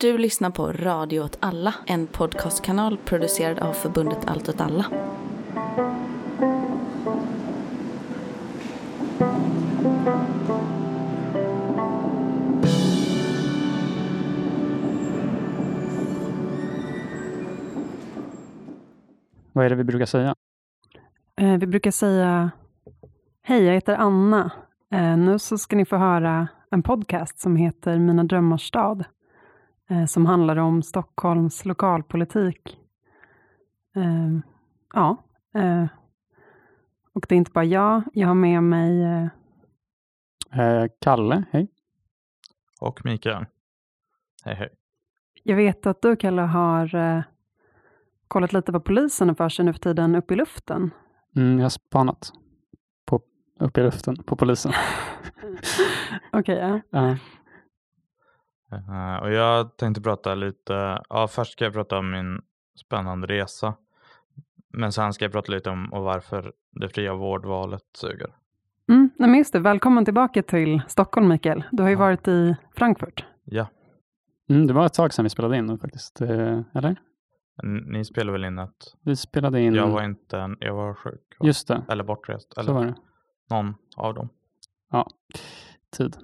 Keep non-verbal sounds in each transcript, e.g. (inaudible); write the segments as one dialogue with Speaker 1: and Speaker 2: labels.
Speaker 1: Du lyssnar på Radio åt alla, en podcastkanal producerad av förbundet Allt åt alla.
Speaker 2: Vad är det vi brukar säga?
Speaker 3: Eh, vi brukar säga Hej, jag heter Anna. Eh, nu så ska ni få höra en podcast som heter Mina drömmars stad, som handlar om Stockholms lokalpolitik. Eh, ja, eh, och det är inte bara jag. Jag har med mig eh,
Speaker 2: Eh, Kalle, hej.
Speaker 4: Och Mikael. Hej hej.
Speaker 3: Jag vet att du, Kalle, har eh, kollat lite vad polisen har för sig nu för tiden uppe i luften.
Speaker 2: Mm, jag har spanat på, upp i luften på polisen. (laughs)
Speaker 3: Okej, ja.
Speaker 2: Ja.
Speaker 4: Eh, och jag tänkte prata lite, ja först ska jag prata om min spännande resa. Men sen ska jag prata lite om och varför det fria vårdvalet suger.
Speaker 3: Mm, nej, men just det. Välkommen tillbaka till Stockholm, Mikael. Du har ju
Speaker 4: Ja.
Speaker 3: varit i Frankfurt.
Speaker 4: Ja,
Speaker 2: Mm, det var ett tag sedan vi spelade in nu faktiskt. Eh, eller?
Speaker 4: ni spelar väl in att
Speaker 2: Vi spelade in...
Speaker 4: jag var inte, en- jag var sjuk. va?
Speaker 2: Just det,
Speaker 4: Eller bortrest.
Speaker 2: så
Speaker 4: Eller
Speaker 2: var det.
Speaker 4: någon av dem.
Speaker 2: Tid.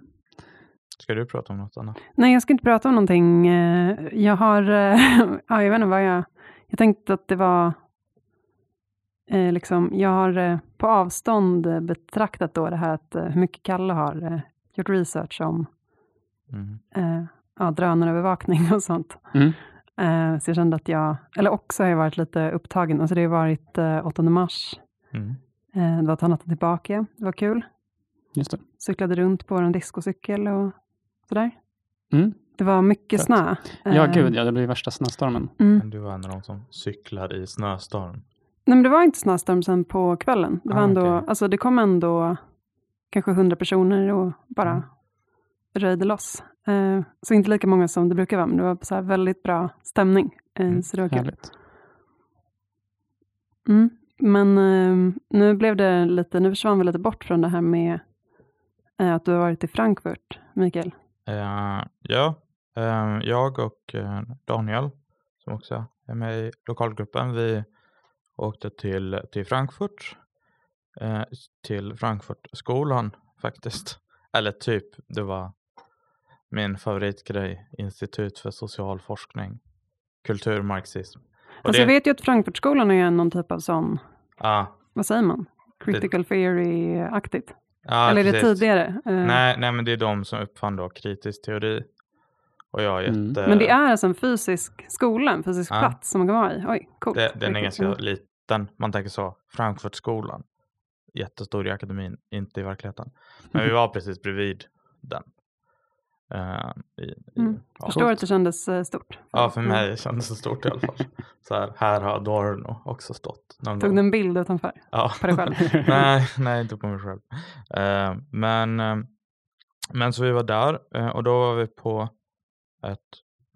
Speaker 4: Ska du prata om något annat?
Speaker 3: Nej, jag ska inte prata om någonting. Eh, Jag har, eh, (laughs) ja, jag vet inte vad jag, jag tänkte att det var, eh, liksom, jag har på avstånd betraktat då det här att hur mycket Kalle har gjort research om
Speaker 4: Mm.
Speaker 3: ja, drönarövervakning och sånt.
Speaker 2: Mm.
Speaker 3: Så jag kände att jag, eller också har jag varit lite upptagen, alltså det har varit eh, 8 mars,
Speaker 4: Mm.
Speaker 3: det var ta natten tillbaka, det var kul.
Speaker 2: Just det.
Speaker 3: Cyklade runt på en discocykel och sådär.
Speaker 2: Mm.
Speaker 3: Det var mycket
Speaker 2: Fett.
Speaker 3: snö.
Speaker 2: Ja,
Speaker 3: Eh,
Speaker 2: gud ja, det blir värsta snöstormen.
Speaker 3: Mm.
Speaker 4: Men du var en av de som cyklar i snöstorm.
Speaker 3: Nej, men det var inte snöstorm sen på kvällen. Det, var
Speaker 4: Ah,
Speaker 3: ändå,
Speaker 4: okej.
Speaker 3: alltså, det kom ändå kanske hundra personer och bara
Speaker 4: Mm.
Speaker 3: röjde loss. Eh, så inte lika många som det brukar vara, men det var så här väldigt bra stämning. Eh,
Speaker 4: Mm,
Speaker 3: så det var kul. Mm. Men eh, nu blev det lite, nu försvann vi lite bort från det här med eh, att du har varit i Frankfurt, Mikael.
Speaker 4: Eh, ja, eh, jag och eh, Daniel, som också är med i lokalgruppen, vi åkte till, till Frankfurt, till Frankfurtskolan faktiskt. (laughs) Eller typ, det var min favoritgrej, Institut för social forskning, kulturmarxism. Och
Speaker 3: Alltså, Jag vet ju att Frankfurtskolan är någon typ av sån,
Speaker 4: ja,
Speaker 3: vad säger man, critical theory-aktigt.
Speaker 4: Ja,
Speaker 3: Eller är det
Speaker 4: precis.
Speaker 3: tidigare? Eh,
Speaker 4: Nej, nej, men det är de som uppfann då kritisk teori. Och jag är
Speaker 2: Mm.
Speaker 4: jätte...
Speaker 3: Men det är alltså en fysisk skola, en fysisk
Speaker 4: Ja.
Speaker 3: plats som man kan vara i. Oj, coolt.
Speaker 4: Det, den är ganska
Speaker 3: Mm.
Speaker 4: liten. Man tänker så, Frankfurtskolan. Jättestor i akademin, inte i verkligheten. Men vi (laughs) var precis bredvid den. Eh, i, i,
Speaker 3: Mm.
Speaker 4: ja.
Speaker 3: Förstår att det kändes eh, stort.
Speaker 4: ja, för
Speaker 3: Mm.
Speaker 4: mig kändes det stort i alla fall. Så här, här har Adorno också stått. Någon
Speaker 3: Tog du en bild utanför
Speaker 4: Ja.
Speaker 3: på dig själv? (laughs)
Speaker 4: nej, nej, inte på mig själv. Eh, men, eh, men så vi var där och då var vi på ett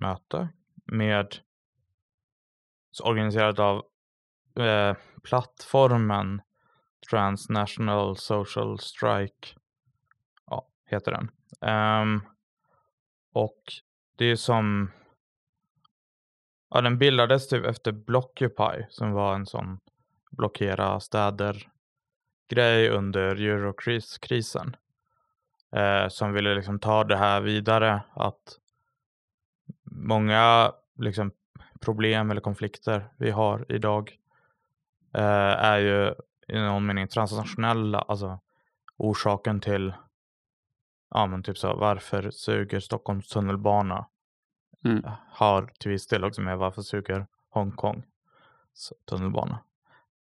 Speaker 4: möte med organiserat av plattformen Transnational Social Strike. Ja, heter den. Ehm, och det är som Ja, den bildades typ efter Blockupy som var en sån blockera städer grej under eurokrisen. Eh, som ville liksom ta det här vidare att många liksom problem eller konflikter vi har idag eh, är ju i någon mening transnationella, alltså orsaken till ja men typ så varför suger Stockholms tunnelbana
Speaker 2: Mm.
Speaker 4: har till viss del också med varför suger Hongkong tunnelbana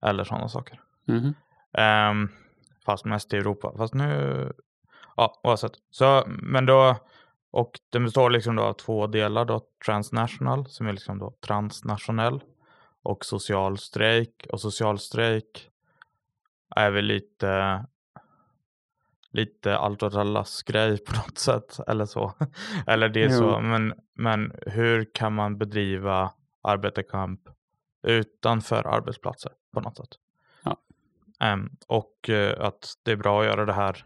Speaker 4: eller sådana saker.
Speaker 2: Mhm.
Speaker 4: Ehm, fast mest i Europa. Fast nu, ja oavsett. Så, men då, och den består liksom då av två delar då. Transnational som är liksom då transnationell och social strejk. Och social strejk är väl lite lite allt åt allas grej på (laughs) något sätt eller så. eller det är så, men, men hur kan man bedriva arbetarkamp utanför arbetsplatser på något sätt?
Speaker 2: Ja.
Speaker 4: Ehm, och eh, att det är bra att göra det här.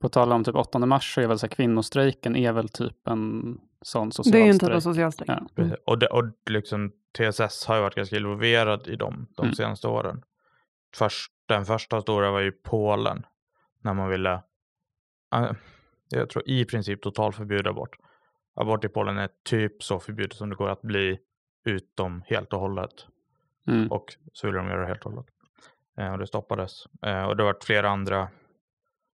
Speaker 2: På tal om typ 8 mars så är väl så här, kvinnostrejken är väl typ en sån social
Speaker 3: Det är ju en typ
Speaker 2: strejk.
Speaker 3: av social strejk.
Speaker 2: Ja.
Speaker 3: Mm.
Speaker 4: Och, det, och liksom TSS har ju varit ganska involverad i dem de
Speaker 2: Mm.
Speaker 4: senaste åren. Först, den första stora var ju Polen. När man ville, jag tror i princip totalförbjuda abort. Abort i Polen är typ så förbjudet som det går att bli utom helt och hållet.
Speaker 2: Mm.
Speaker 4: Och så ville de göra det helt och hållet. Eh, och det stoppades. Eh, och det har varit flera andra.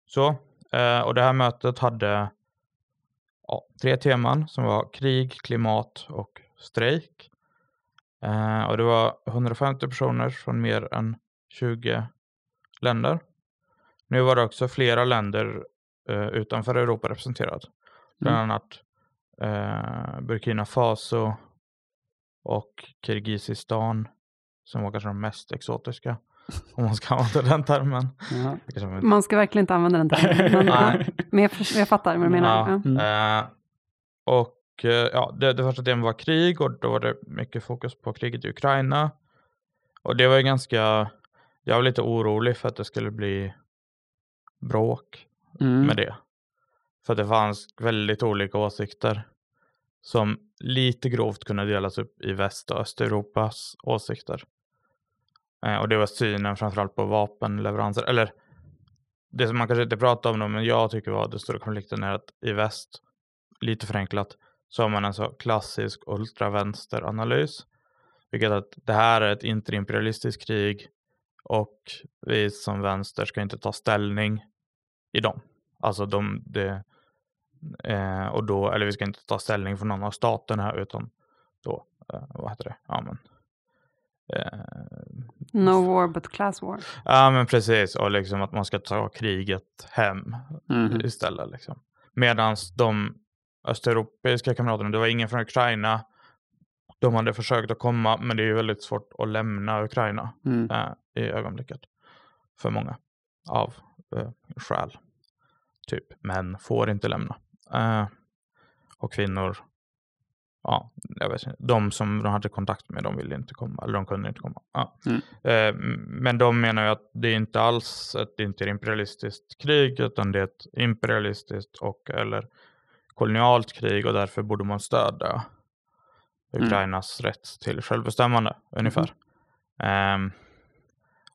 Speaker 4: Så. Eh, och det här mötet hade ja, tre teman som var krig, klimat och strejk. Eh, och det var 150 personer från mer än 20 länder. Nu var det också flera länder eh, utanför Europa representerat. Bland
Speaker 2: Mm.
Speaker 4: annat eh, Burkina Faso och Kirgizistan som var kanske de mest exotiska. Om man ska (laughs) använda den termen.
Speaker 2: Ja.
Speaker 4: Man
Speaker 3: ska verkligen inte använda den termen. (laughs) Men, men jag, jag fattar vad du menar.
Speaker 4: Ja.
Speaker 2: Mm.
Speaker 4: Eh, och eh, ja, det, det första temat var krig och då var det mycket fokus på kriget i Ukraina. Och det var ju ganska, jag var lite orolig för att det skulle bli bråk
Speaker 2: Mm.
Speaker 4: med det. För att det fanns väldigt olika åsikter som lite grovt kunde delas upp i Väst och Östeuropas åsikter. Eh, och det var synen framförallt på vapenleveranser. Eller det som man kanske inte pratar om, då, men jag tycker var den stora konflikten är att i väst, lite förenklat, så har man en så klassisk ultravänsteranalys. Vilket att det här är ett interimperialistiskt krig och vi som vänster ska inte ta ställning i dem. Alltså de, det, eh, och då, eller vi ska inte ta ställning för någon av staterna utan då, eh, vad heter det? Ja men, eh,
Speaker 3: No war but class war.
Speaker 4: ja men precis, och liksom att man ska ta kriget hem
Speaker 2: Mhm.
Speaker 4: istället. Liksom. Medan de östeuropeiska kamraterna, det var ingen från Ukraina. De hade försökt att komma, men det är ju väldigt svårt att lämna Ukraina
Speaker 2: Mm.
Speaker 4: eh, i ögonblicket. För många av eh, skäl. Typ män får inte lämna. Eh, och kvinnor, ja, jag vet inte. De som de hade kontakt med, de ville inte komma. Eller de kunde inte komma. Ja.
Speaker 2: Mm.
Speaker 4: Eh, men de menar ju att det är inte alls ett interimperialistiskt krig, utan det är ett imperialistiskt och eller kolonialt krig och därför borde man stödja
Speaker 2: Mm.
Speaker 4: Ukrainas rätt till självbestämmande ungefär. Ehm,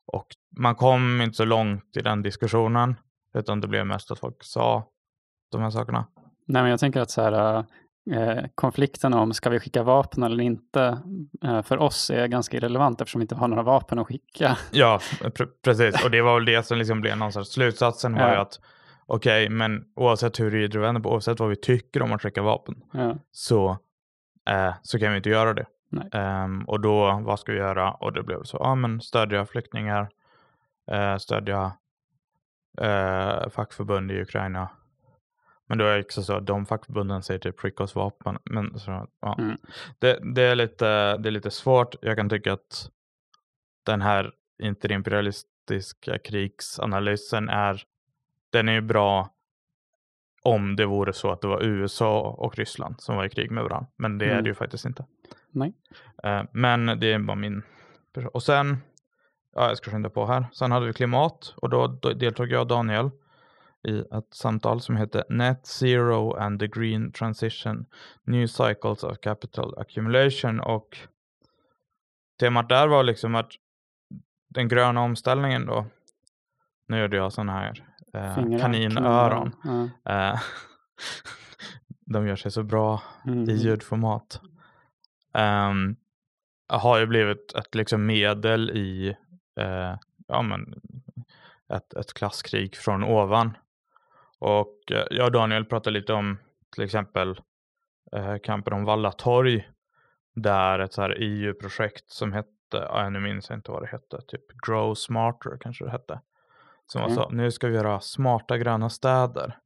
Speaker 4: och man kom inte så långt i den diskussionen, utan det blev mest att folk sa de här sakerna.
Speaker 2: Nej, men jag tänker att så här, eh, konflikten om ska vi skicka vapen eller inte eh, för oss är ganska irrelevant eftersom vi inte har några vapen att skicka. (laughs)
Speaker 4: Ja, pre- precis. Och det var väl det som liksom blev någon sorts slutsatsen var
Speaker 2: Ja.
Speaker 4: ju att okej, men oavsett hur vi vänder på, oavsett vad vi tycker om att skicka vapen,
Speaker 2: Ja.
Speaker 4: så, eh, så kan vi inte göra det. Ehm, och då, vad ska vi göra? Och det blev så, ja men stödja flyktingar, eh, stödja eh, fackförbund i Ukraina. Men då är det också så att de fackförbunden säger typ skicka oss vapen. Men så, ja.
Speaker 2: Mm.
Speaker 4: det, det, är lite, det är lite svårt. Jag kan tycka att den här interimperialistiska krigsanalysen är, den är ju bra om det vore så att det var USA och Ryssland som var i krig med varandra. Men det är
Speaker 2: Mm.
Speaker 4: det ju faktiskt inte.
Speaker 2: Nej.
Speaker 4: Eh, men det är bara min. Och sen, ja, jag ska skynda på här. Sen hade vi klimat och då, deltog jag och Daniel i ett samtal som heter Net Zero and the Green Transition New Cycles of Capital Accumulation och temat där var liksom att den gröna omställningen då, nu gjorde jag sådana här eh, kaninöron.
Speaker 2: Ja.
Speaker 4: Eh, (laughs) de gör sig så bra
Speaker 2: Mm.
Speaker 4: i ljudformat. Ehm, har ju blivit ett liksom medel i eh, ja, men ett, ett klasskrig från ovan. Och eh, jag och Daniel pratade lite om till exempel eh, kampen om Valla torg. Där ett så här EU-projekt som hette, ja, nu minns jag inte vad det hette, typ Grow Smarter kanske det hette. Som
Speaker 2: Mm.
Speaker 4: var så, nu ska vi göra smarta gröna städer.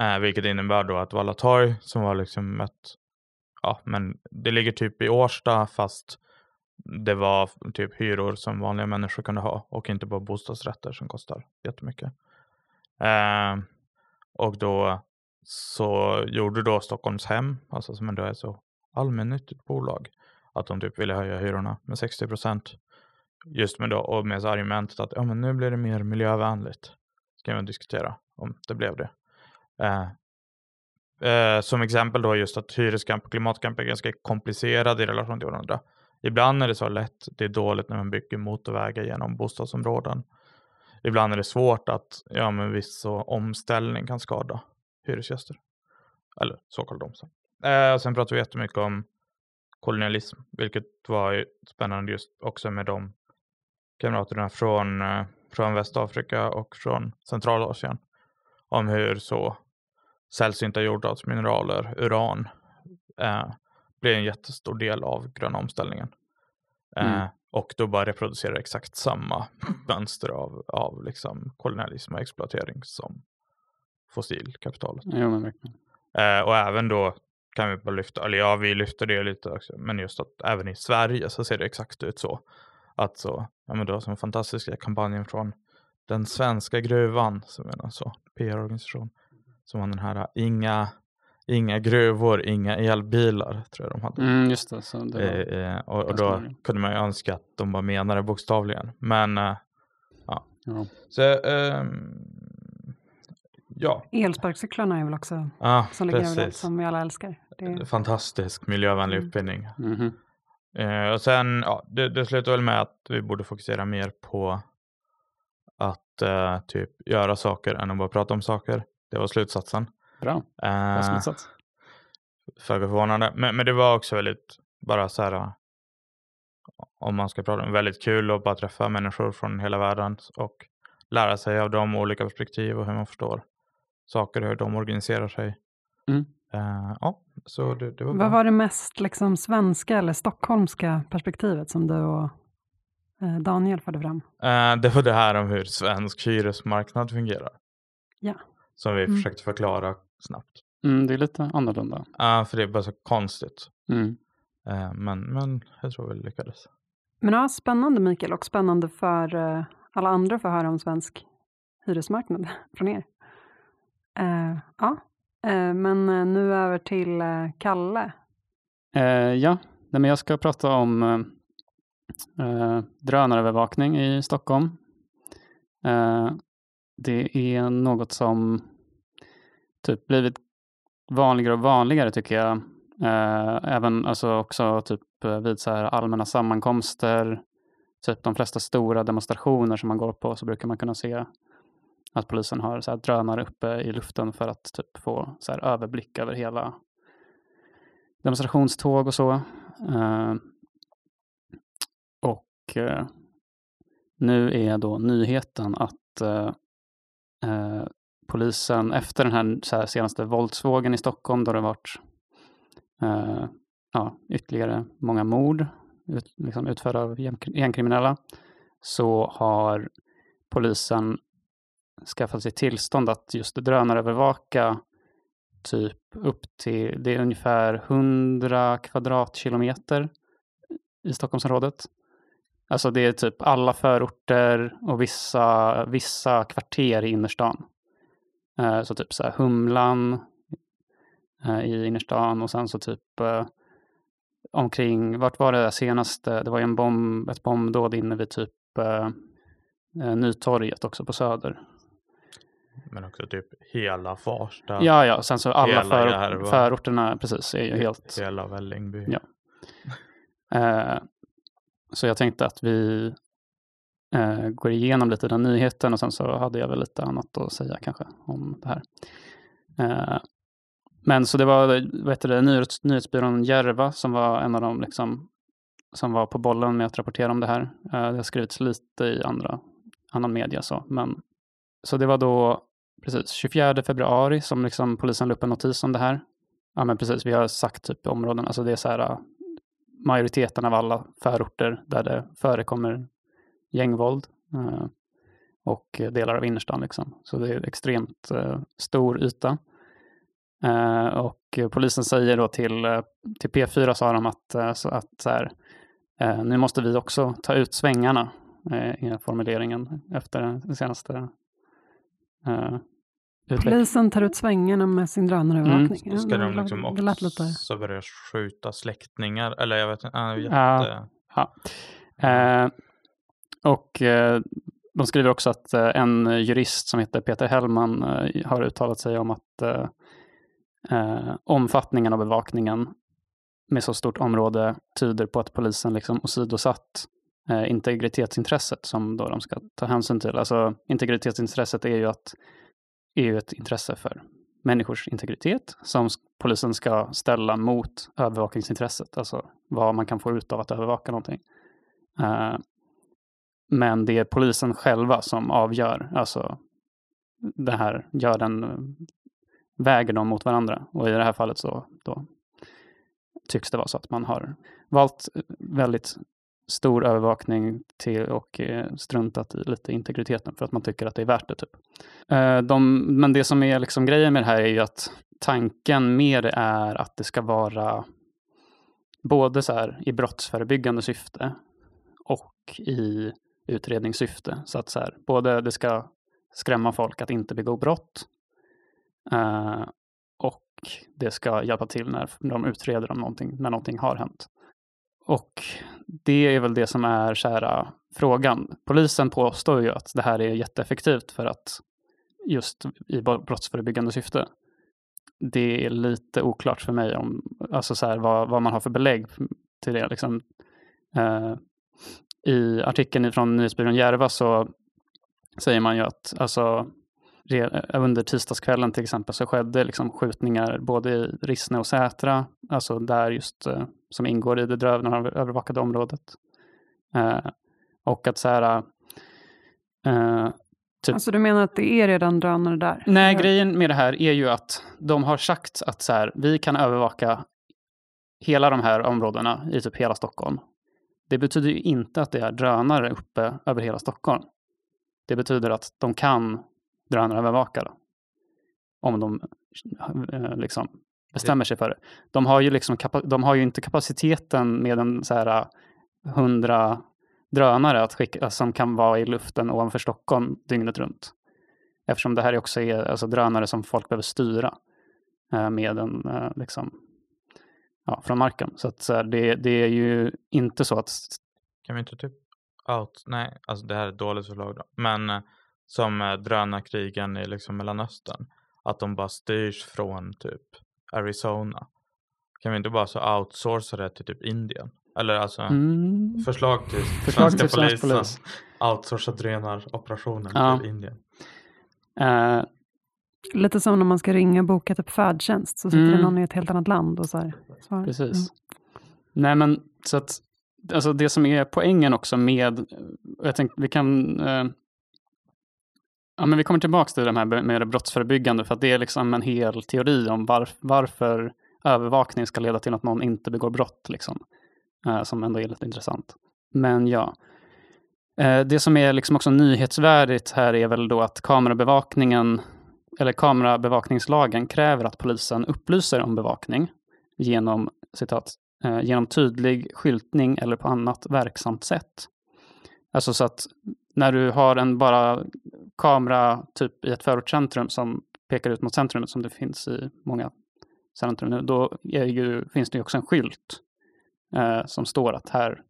Speaker 4: Eh, vilket innebär då att Valla torg som var liksom ett, ja men det ligger typ i Årsta fast det var typ hyror som vanliga människor kunde ha och inte bara bostadsrätter som kostar jättemycket. Eh, och då så gjorde då Stockholmshem, alltså som ändå är så allmännyttigt bolag, att de typ ville höja hyrorna med 60 procent. Just med då, och med argumentet att ja, men nu blir det mer miljövänligt. Ska man diskutera om det blev det. Eh, eh, som exempel då just att hyreskamp och klimatkamp är ganska komplicerade i relation till varandra. Ibland är det så lätt, det är dåligt när man bygger motorvägar genom bostadsområden. Ibland är det svårt att, ja men viss så omställning kan skada hyresgäster. Eller så kallad omställning. Eh, sen pratar vi jättemycket om kolonialism, vilket var ju spännande just också med de kamraterna från, eh, från Västafrika och från Centralasien. Om hur så sällsynta jordartsmineraler, uran, eh, blir en jättestor del av gröna omställningen. Eh,
Speaker 2: Mm.
Speaker 4: och då bara reproducerar exakt samma mönster av, av liksom kolonialism och exploatering som fossilkapitalet.
Speaker 2: Jo, men verkligen.
Speaker 4: Eh, och även då kan vi bara lyfta, eller ja, vi lyfter det lite också, men just att även i Sverige så ser det exakt ut så. Att så, ja men du har som fantastiska kampanjen från den svenska gruvan, som är en så PR-organisation, som har den här inga, inga gruvor, inga elbilar, tror jag de hade.
Speaker 2: Mm, just det. Så det
Speaker 4: Eh, eh, och, och då
Speaker 2: många.
Speaker 4: kunde man ju önska att de bara menade bokstavligen. Men eh,
Speaker 2: ja.
Speaker 4: så, ehm, ja,
Speaker 3: Elsparkcyklarna är väl också
Speaker 4: ah,
Speaker 3: som ligger överallt, som vi alla älskar. Det är,
Speaker 4: Fantastisk miljövänlig
Speaker 3: Mm.
Speaker 4: uppfinning.
Speaker 2: Mhm.
Speaker 4: Eh, och sen, ja, det, det slutar väl med att vi borde fokusera mer på att eh, typ göra saker än att bara prata om saker. Det var slutsatsen.
Speaker 2: Bra. Bra
Speaker 4: Eh,
Speaker 2: slutsats.
Speaker 4: Föga förvånande. Men, men det var också väldigt, bara så här, eh, om man ska prata om, väldigt kul att bara träffa människor från hela världen och lära sig av dem olika perspektiv och hur man förstår saker och hur de organiserar sig.
Speaker 2: Mm.
Speaker 4: Eh, ja, så det, det var bra.
Speaker 3: vad var det mest liksom, svenska eller stockholmska perspektivet som du och eh, Daniel förde fram?
Speaker 4: Eh, det var det här om hur svensk hyresmarknad fungerar.
Speaker 3: Ja.
Speaker 4: Som vi
Speaker 3: Mm.
Speaker 4: försökte förklara snabbt.
Speaker 2: Mm, det är lite annorlunda.
Speaker 4: Ja, för det är bara så konstigt.
Speaker 2: Mm.
Speaker 4: Eh, men, men jag tror vi lyckades.
Speaker 3: Men ja, spännande Mikael och spännande för eh, alla andra att få höra om svensk hyresmarknad (laughs) från er. Eh, ja, men nu över till Kalle.
Speaker 2: Ja, Nej, men jag ska prata om eh, drönarövervakning i Stockholm. Eh, det är något som typ blivit vanligare och vanligare tycker jag. Eh, även alltså också typ eh, vid så här allmänna sammankomster, typ de flesta stora demonstrationer som man går på så brukar man kunna se att polisen har så här drönare uppe i luften för att typ få så här överblick över hela demonstrationståg och så. Eh, och nu är då nyheten att eh, polisen efter den här, så här senaste våldsvågen i Stockholm då det varit eh, ja, ytterligare många mord ut, liksom utförda av gängkriminella så har polisen skaffat sig tillstånd att just drönarövervaka typ upp till, det är ungefär 100 kvadratkilometer i Stockholmsområdet. Alltså det är typ alla förorter och vissa, vissa kvarter i innerstan. Eh, Så typ så här Humlan eh, i innerstan och sen så typ eh, omkring, vart var det där senaste? Det var ju en bomb, ett bombdåd inne vid typ Nytorget också på Söder.
Speaker 4: Men också typ hela Farsta.
Speaker 2: Ja, ja, sen så alla förort, förorterna precis är ju helt...
Speaker 4: Hela Vällingby.
Speaker 2: Ja. (laughs) Så jag tänkte att vi eh, går igenom lite den nyheten och sen så hade jag väl lite annat att säga kanske om det här. Eh, men så det var vad heter det, nyhets, nyhetsbyrån Järva som var en av de liksom, som var på bollen med att rapportera om det här. Eh, det har skrivits lite i andra, annan media så, men så det var då precis 24 februari som liksom polisen la upp en notis om det här. Ja men precis, vi har sagt typ områden, alltså det är så här majoriteten av alla förorter där det förekommer gängvåld eh, och delar av innerstan liksom. Så det är extremt eh, stor yta. Eh, och polisen säger då till, till P4 sa de att, att så här, nu måste vi också ta ut svängarna, är formuleringen efter den senaste utvecklingen.
Speaker 3: Polisen tar ut svängarna med sin drönarövervakning.
Speaker 2: Mm,
Speaker 4: Ska de liksom också börja skjuta släktingar? Eller jag vet inte. Ah, jätte...
Speaker 2: Ja. Ja. Eh, och eh, de skriver också att eh, en jurist som heter Peter Hellman eh, har uttalat sig om att eh, eh, omfattningen av bevakningen med så stort område tyder på att polisen liksom åsidosatt integritetsintresset som då de ska ta hänsyn till. Alltså integritetsintresset är ju, att, är ju ett intresse för människors integritet som polisen ska ställa mot övervakningsintresset, alltså vad man kan få ut av att övervaka någonting. Uh, men det är polisen själva som avgör, alltså det här, gör den, eh, väger dem mot varandra. Och i det här fallet så då tycks det vara så att man har valt eh, väldigt stor övervakning till och eh, struntat i lite integriteten för att man tycker att det är värt det. Typ. Eh, de, men det som är liksom grejen med det här är ju att tanken med det är att det ska vara både så här i brottsförebyggande syfte och i utredningssyfte. Så att så här, både det ska skrämma folk att inte begå brott eh, och det ska hjälpa till när de utreder om någonting, när någonting har hänt. Och det är väl det som är kära äh, frågan. Polisen påstår ju att det här är jätteeffektivt för att just i brottsförebyggande syfte. Det är lite oklart för mig om alltså så här, vad, vad man har för belägg till det. Liksom. Eh, I artikeln från nyhetsbyrån Järva så säger man ju att alltså, under tisdagskvällen till exempel så skedde liksom skjutningar både i Rissne och Sätra, alltså där just eh, som ingår i det drövna övervakade området. Eh, och att så här...
Speaker 3: Eh, typ, alltså du menar att det är redan drönare där?
Speaker 2: Nej, grejen med det här är ju att de har sagt att så här, vi kan övervaka hela de här områdena i typ hela Stockholm. Det betyder ju inte att det är drönare uppe över hela Stockholm. Det betyder att de kan drönarövervakare. Om de eh, liksom bestämmer sig för det. De har ju, liksom, de har ju inte kapaciteten med en så här eh, hundra drönare att skicka, eh, som kan vara i luften ovanför Stockholm dygnet runt. Eftersom det här också är alltså, drönare som folk behöver styra med en, liksom, ja, från marken. Så att, så här, det, det är ju inte så att...
Speaker 4: Kan vi inte typ out, nej, alltså det här är ett dåligt förslag då, men som eh, drönarkrigen i liksom Mellanöstern, att de bara styrs från typ Arizona. Kan vi inte bara så outsourca det till typ Indien? Eller alltså mm. förslag till förslag svenska till polisen. Polis. Outsourca drönaroperationen ja. till Indien.
Speaker 3: Uh, Lite som när man ska ringa och boka typ färdtjänst. Så sitter mm. det någon i ett helt annat land och så här,
Speaker 2: svarar. Precis. Mm. Nej men så att alltså det som är poängen också med, jag tänkte vi kan uh, Ja, men vi kommer tillbaka till det här med det brottsförebyggande, för att det är liksom en hel teori om var, varför övervakning ska leda till att någon inte begår brott, liksom, eh, som ändå är lite intressant. Men ja, eh, det som är liksom också nyhetsvärdigt här är väl då att kamerabevakningen, eller kamerabevakningslagen kräver att polisen upplyser om bevakning genom, citat, eh, genom tydlig skyltning eller på annat verksamt sätt. Alltså så att när du har en bara kamera typ i ett förortscentrum som pekar ut mot centrumet som det finns i många centrum nu, då ju, finns det ju också en skylt eh, som står att här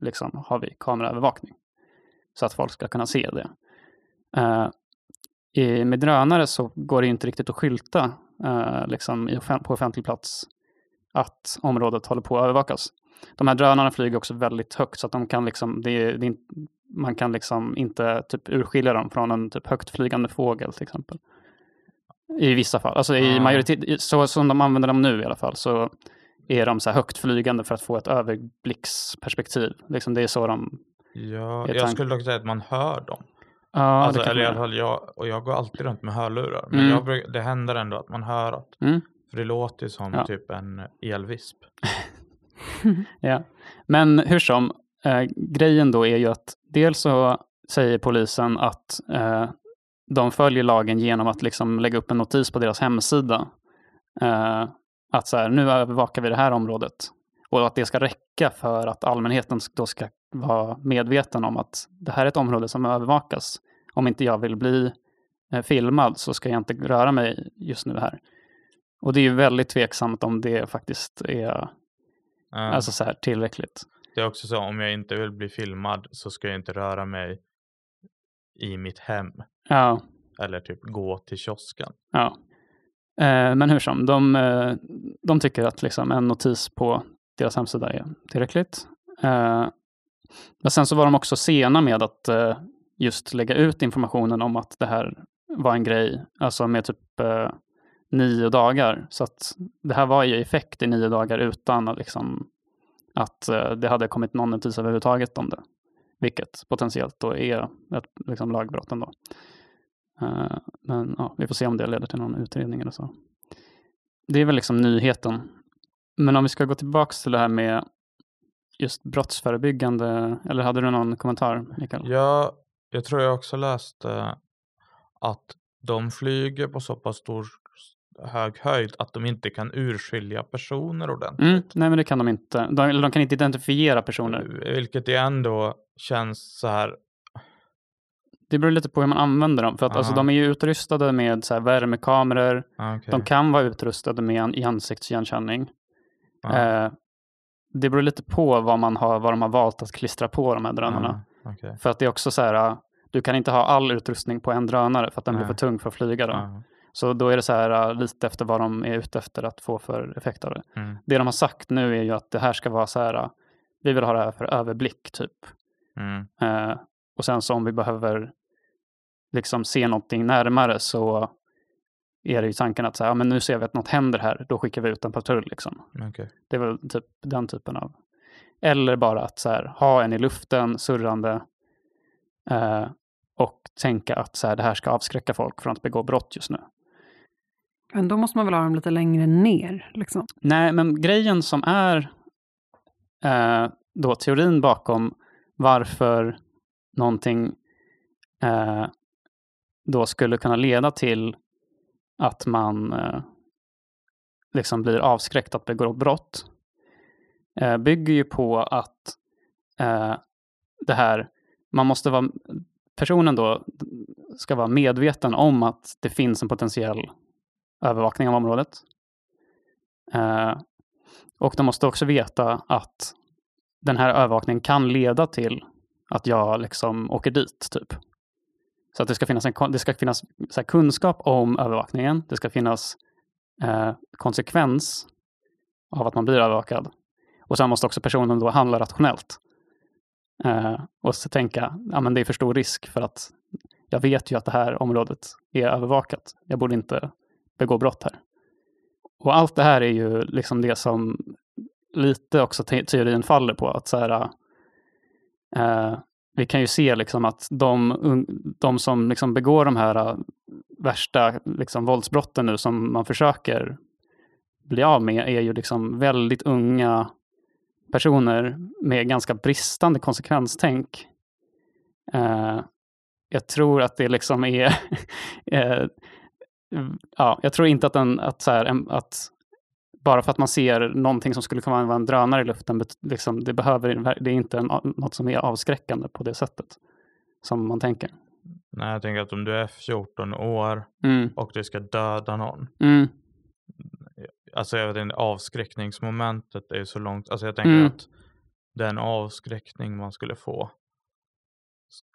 Speaker 2: liksom, har vi kameraövervakning. Så att folk ska kunna se det. Eh, i, med drönare så går det inte riktigt att skylta eh, liksom i, på offentlig plats att området håller på att övervakas. De här drönarna flyger också väldigt högt så att de kan liksom, det, det, man kan liksom inte typ urskilja dem från en typ högt flygande fågel till exempel. I vissa fall, alltså i majoritet, så som de använder dem nu i alla fall, så är de så här högt flygande för att få ett överblicksperspektiv. Liksom det är så de...
Speaker 4: Ja, jag skulle dock säga att man hör dem. Ja, alltså, eller i alla fall jag, och jag går alltid runt med hörlurar. Men mm. jag, det händer ändå att man hör att, mm. för det låter som ja. typ en elvisp. (laughs)
Speaker 2: ja, men hur som, eh, grejen då är ju att dels så säger polisen att eh, de följer lagen genom att liksom lägga upp en notis på deras hemsida. Eh, att så här, nu övervakar vi det här området. Och att det ska räcka för att allmänheten då ska vara medveten om att det här är ett område som övervakas. Om inte jag vill bli eh, filmad så ska jag inte röra mig just nu här. Och det är ju väldigt tveksamt om det faktiskt är mm. alltså så här, tillräckligt.
Speaker 4: Det är också så om jag inte vill bli filmad så ska jag inte röra mig i mitt hem.
Speaker 2: Ja.
Speaker 4: Eller typ gå till kiosken.
Speaker 2: Ja. Eh, men hur som, de, eh, de tycker att liksom en notis på deras hemsida är tillräckligt. Eh, men sen så var de också sena med att eh, just lägga ut informationen om att det här var en grej, alltså med typ eh, nio dagar. Så att det här var i effekt i nio dagar utan att, liksom, att eh, det hade kommit någon notis överhuvudtaget om det. Vilket potentiellt då är ett liksom, lagbrott ändå. Eh, men ja, vi får se om det leder till någon utredning eller så. Det är väl liksom nyheten. Men om vi ska gå tillbaka till det här med just brottsförebyggande, eller hade du någon kommentar, Mikael?
Speaker 4: Ja, jag tror jag också läste att de flyger på så pass stor hög höjd att de inte kan urskilja personer ordentligt.
Speaker 2: Mm, nej, men det kan de inte. De, eller de kan inte identifiera personer.
Speaker 4: Vilket det ändå känns så här.
Speaker 2: Det beror lite på hur man använder dem. För att alltså, de är ju utrustade med så här, värmekameror.
Speaker 4: ah, okej.
Speaker 2: De kan vara utrustade med en, i ansiktsigenkänning.
Speaker 4: Ja,
Speaker 2: Eh, det beror lite på vad, man har, vad de har valt att klistra på de här drönarna.
Speaker 4: ah, okej.
Speaker 2: För att det är också så här, du kan inte ha all utrustning på en drönare för att den blir
Speaker 4: Nej.
Speaker 2: för tung för att flyga. Då. Så då är det så här äh, lite efter vad de är ute efter att få för effekt av det.
Speaker 4: mm,
Speaker 2: Det de har sagt nu är ju att det här ska vara så här, äh, vi vill ha det här för överblick typ.
Speaker 4: mm,
Speaker 2: Eh, och sen så om vi behöver liksom se någonting närmare så är det ju tanken att så här, ja, men nu ser vi att något händer här, då skickar vi ut en patrull. Liksom.
Speaker 4: okej.
Speaker 2: Det är väl typ den typen av... Eller bara att så här, ha en i luften surrande eh, och tänka att så här, det här ska avskräcka folk från att begå brott just nu.
Speaker 3: Men då måste man väl ha dem lite längre ner? Liksom.
Speaker 2: Nej, men grejen som är eh, då teorin bakom varför någonting eh, då skulle kunna leda till att man eh, liksom blir avskräckt att begå brott eh, bygger ju på att eh, det här, man måste vara, personen då ska vara medveten om att det finns en potentiell övervakning av området. Eh, och de måste också veta att den här övervakningen kan leda till att jag liksom åker dit, typ. Så att det ska finnas, en, det ska finnas så här, kunskap om övervakningen. Det ska finnas eh, konsekvens av att man blir övervakad. Och sen måste också personen då handla rationellt. Eh, och så tänka, ja men det är för stor risk för att jag vet ju att det här området är övervakat. Jag borde inte begå brott här. Och allt det här är ju liksom det som lite också te- teorin faller på. Att så här, eh, vi kan ju se liksom att de, de som liksom begår de här eh, värsta liksom våldsbrotten nu som man försöker bli av med är ju liksom väldigt unga personer med ganska bristande konsekvenstänk. Eh, jag tror att det liksom är (laughs) eh, ja, jag tror inte att, en, att, så här, att bara för att man ser någonting som skulle kunna vara en drönare i luften, liksom, det, behöver, det är inte en, något som är avskräckande på det sättet som man tänker.
Speaker 4: Nej, jag tänker att om du är 14 år
Speaker 2: Mm,
Speaker 4: och du ska döda någon.
Speaker 2: mm,
Speaker 4: Alltså jag vet inte, avskräckningsmomentet är ju så långt. Alltså jag tänker
Speaker 2: Mm.
Speaker 4: att den avskräckning man skulle få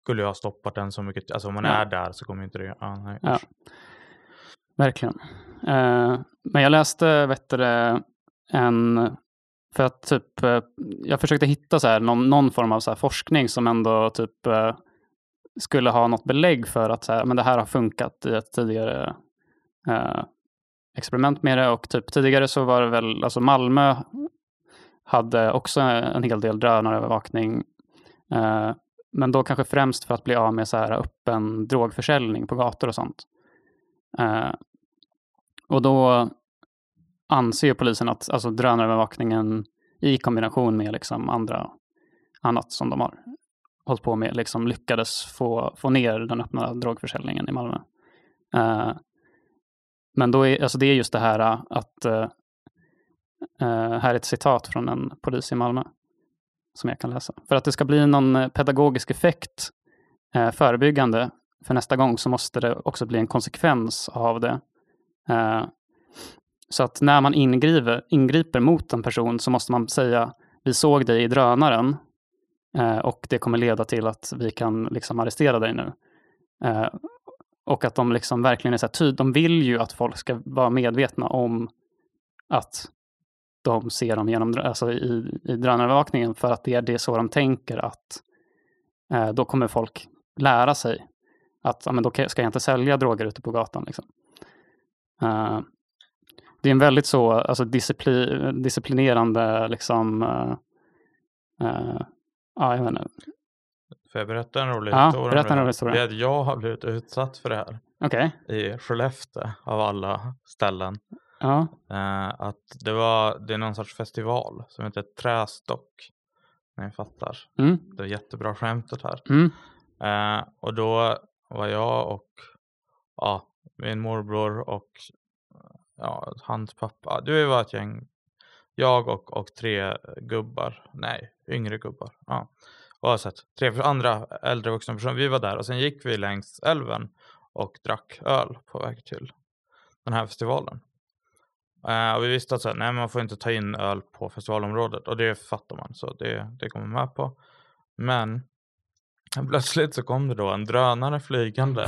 Speaker 4: skulle jag ha stoppat den så mycket. Alltså om man
Speaker 2: Ja.
Speaker 4: är där så kommer inte det. Ah, nej,
Speaker 2: Ja verkligen. Eh, men jag läste, vet du, det, en... För att typ, eh, jag försökte hitta så här, någon, någon form av så här forskning som ändå typ eh, skulle ha något belägg för att så här, men det här har funkat i ett tidigare eh, experiment med det. Och typ tidigare så var det väl, alltså Malmö hade också en hel del drönarövervakning. Eh, men då kanske främst för att bli av med så här öppen drogförsäljning på gator och sånt. Eh, och då anser ju polisen att alltså, drönarövervakningen i kombination med liksom andra, annat som de har hållit på med liksom lyckades få, få ner den öppna drogförsäljningen i Malmö. Uh, men då är, alltså det är just det här eh, att, uh, uh, här är ett citat från en polis i Malmö som jag kan läsa. För att det ska bli någon pedagogisk effekt uh, förebyggande för nästa gång så måste det också bli en konsekvens av det. Eh, så att när man ingriper, ingriper mot en person så måste man säga vi såg dig i drönaren eh, och det kommer leda till att vi kan liksom arrestera dig nu. Eh, och att de liksom verkligen är så här tyd, de vill ju att folk ska vara medvetna om att de ser dem genom, alltså i, i drönarövervakningen för att det är det så de tänker att eh, då kommer folk lära sig att ja, men då ska jag inte sälja droger ute på gatan. Liksom. Uh, det är en väldigt så alltså discipli, disciplinerande liksom, uh, uh, ja, jag vet inte.
Speaker 4: Får jag berätta en rolig
Speaker 2: ja,
Speaker 4: historia?
Speaker 2: Berätta en rolig historia.
Speaker 4: Det är att jag har blivit utsatt för det här.
Speaker 2: Okay.
Speaker 4: I Skellefteå av alla ställen.
Speaker 2: Ja.
Speaker 4: att det var, det är någon sorts festival som heter Trästock. Ni fattar.
Speaker 2: Mm.
Speaker 4: Det är jättebra skämtet här.
Speaker 2: Mm.
Speaker 4: och då var jag och ja, min morbror och ja, hans pappa. Det var ett gäng. Jag och, och tre gubbar. Nej, yngre gubbar. Ja. Oavsett, tre andra äldre vuxna personer. Vi var där och sen gick vi längs älven och drack öl på väg till den här festivalen. Uh, och vi visste att så här, nej, man får inte ta in öl på festivalområdet och det fattar man så det, det kommer med på. Men Plötsligt så kom det då en drönare flygande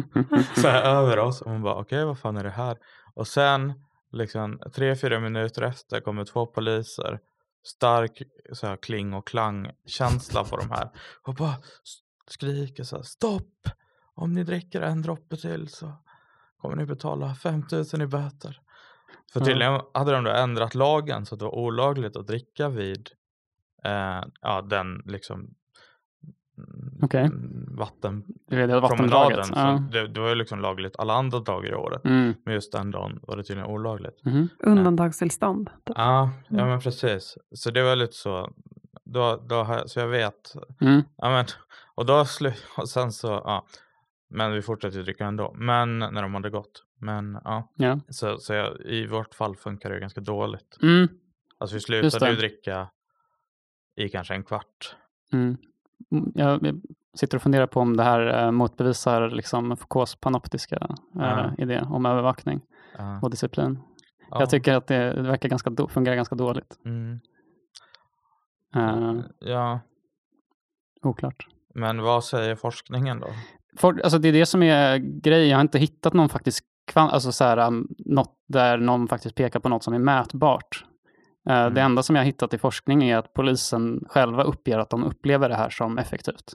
Speaker 4: (laughs) så här över oss och man bara okej okay, vad fan är det här? Och sen liksom tre, fyra minuter efter kommer två poliser stark så här, kling och klang känsla på de här och bara skriker så här stopp! Om ni dricker en droppe till så kommer ni betala 5000 i böter. För tydligen hade de då ändrat lagen så att det var olagligt att dricka vid eh, ja, den liksom
Speaker 2: okay.
Speaker 4: vattenpromenaden. Ja. Det, det, var ju liksom lagligt alla andra dagar i året.
Speaker 2: Mm.
Speaker 4: Men just den dagen var det tydligen olagligt.
Speaker 2: Mm.
Speaker 3: Undantagstillstånd.
Speaker 4: Typ. Ja, ja mm. men precis. Så det var lite så. Då, då, så jag vet.
Speaker 2: Mm.
Speaker 4: Ja, men, och då slu, och sen så, ja. Men vi fortsatte ju dricka ändå. Men när de hade gått. Men ja.
Speaker 2: ja.
Speaker 4: Så, så jag, i vårt fall funkar det ganska dåligt.
Speaker 2: Mm.
Speaker 4: Alltså vi slutade ju dricka i kanske en kvart.
Speaker 2: Mm. Mm, jag sitter och funderar på om det här eh, motbevisar liksom Foucaults panoptiska eh, idé om övervakning
Speaker 4: ja.
Speaker 2: och disciplin. Ja. Jag tycker att det, det verkar ganska do, fungerar ganska dåligt.
Speaker 4: Mm.
Speaker 2: Uh,
Speaker 4: ja.
Speaker 2: Oklart.
Speaker 4: Men vad säger forskningen då?
Speaker 2: For, alltså det är det som är grejen. Jag har inte hittat någon faktisk alltså så här, um, något där någon faktiskt pekar på något som är mätbart. Eh, mm. Det enda som jag hittat i forskning är att polisen själva uppger att de upplever det här som effektivt.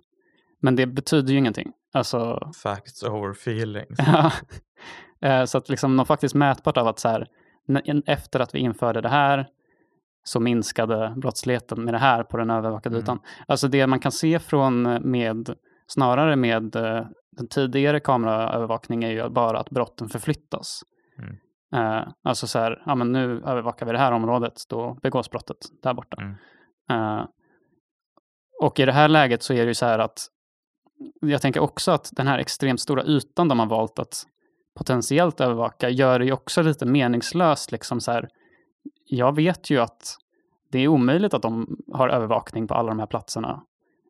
Speaker 2: Men det betyder ju ingenting. Alltså,
Speaker 4: Facts over feelings. (laughs)
Speaker 2: Eh, så att liksom något faktiskt mätbart av att så här, efter att vi införde det här så minskade brottsligheten med det här på den övervakade mm. ytan. Alltså det man kan se från med, snarare med eh, den tidigare kameraövervakning är ju bara att brotten förflyttas.
Speaker 4: Mm.
Speaker 2: Uh, alltså så här, ja men nu övervakar vi det här området, då begås brottet där borta.
Speaker 4: Mm.
Speaker 2: Uh, och i det här läget så är det ju så här att jag tänker också att den här extremt stora ytan de har valt att potentiellt övervaka gör det ju också lite meningslöst. Liksom så här, jag vet ju att det är omöjligt att de har övervakning på alla de här platserna.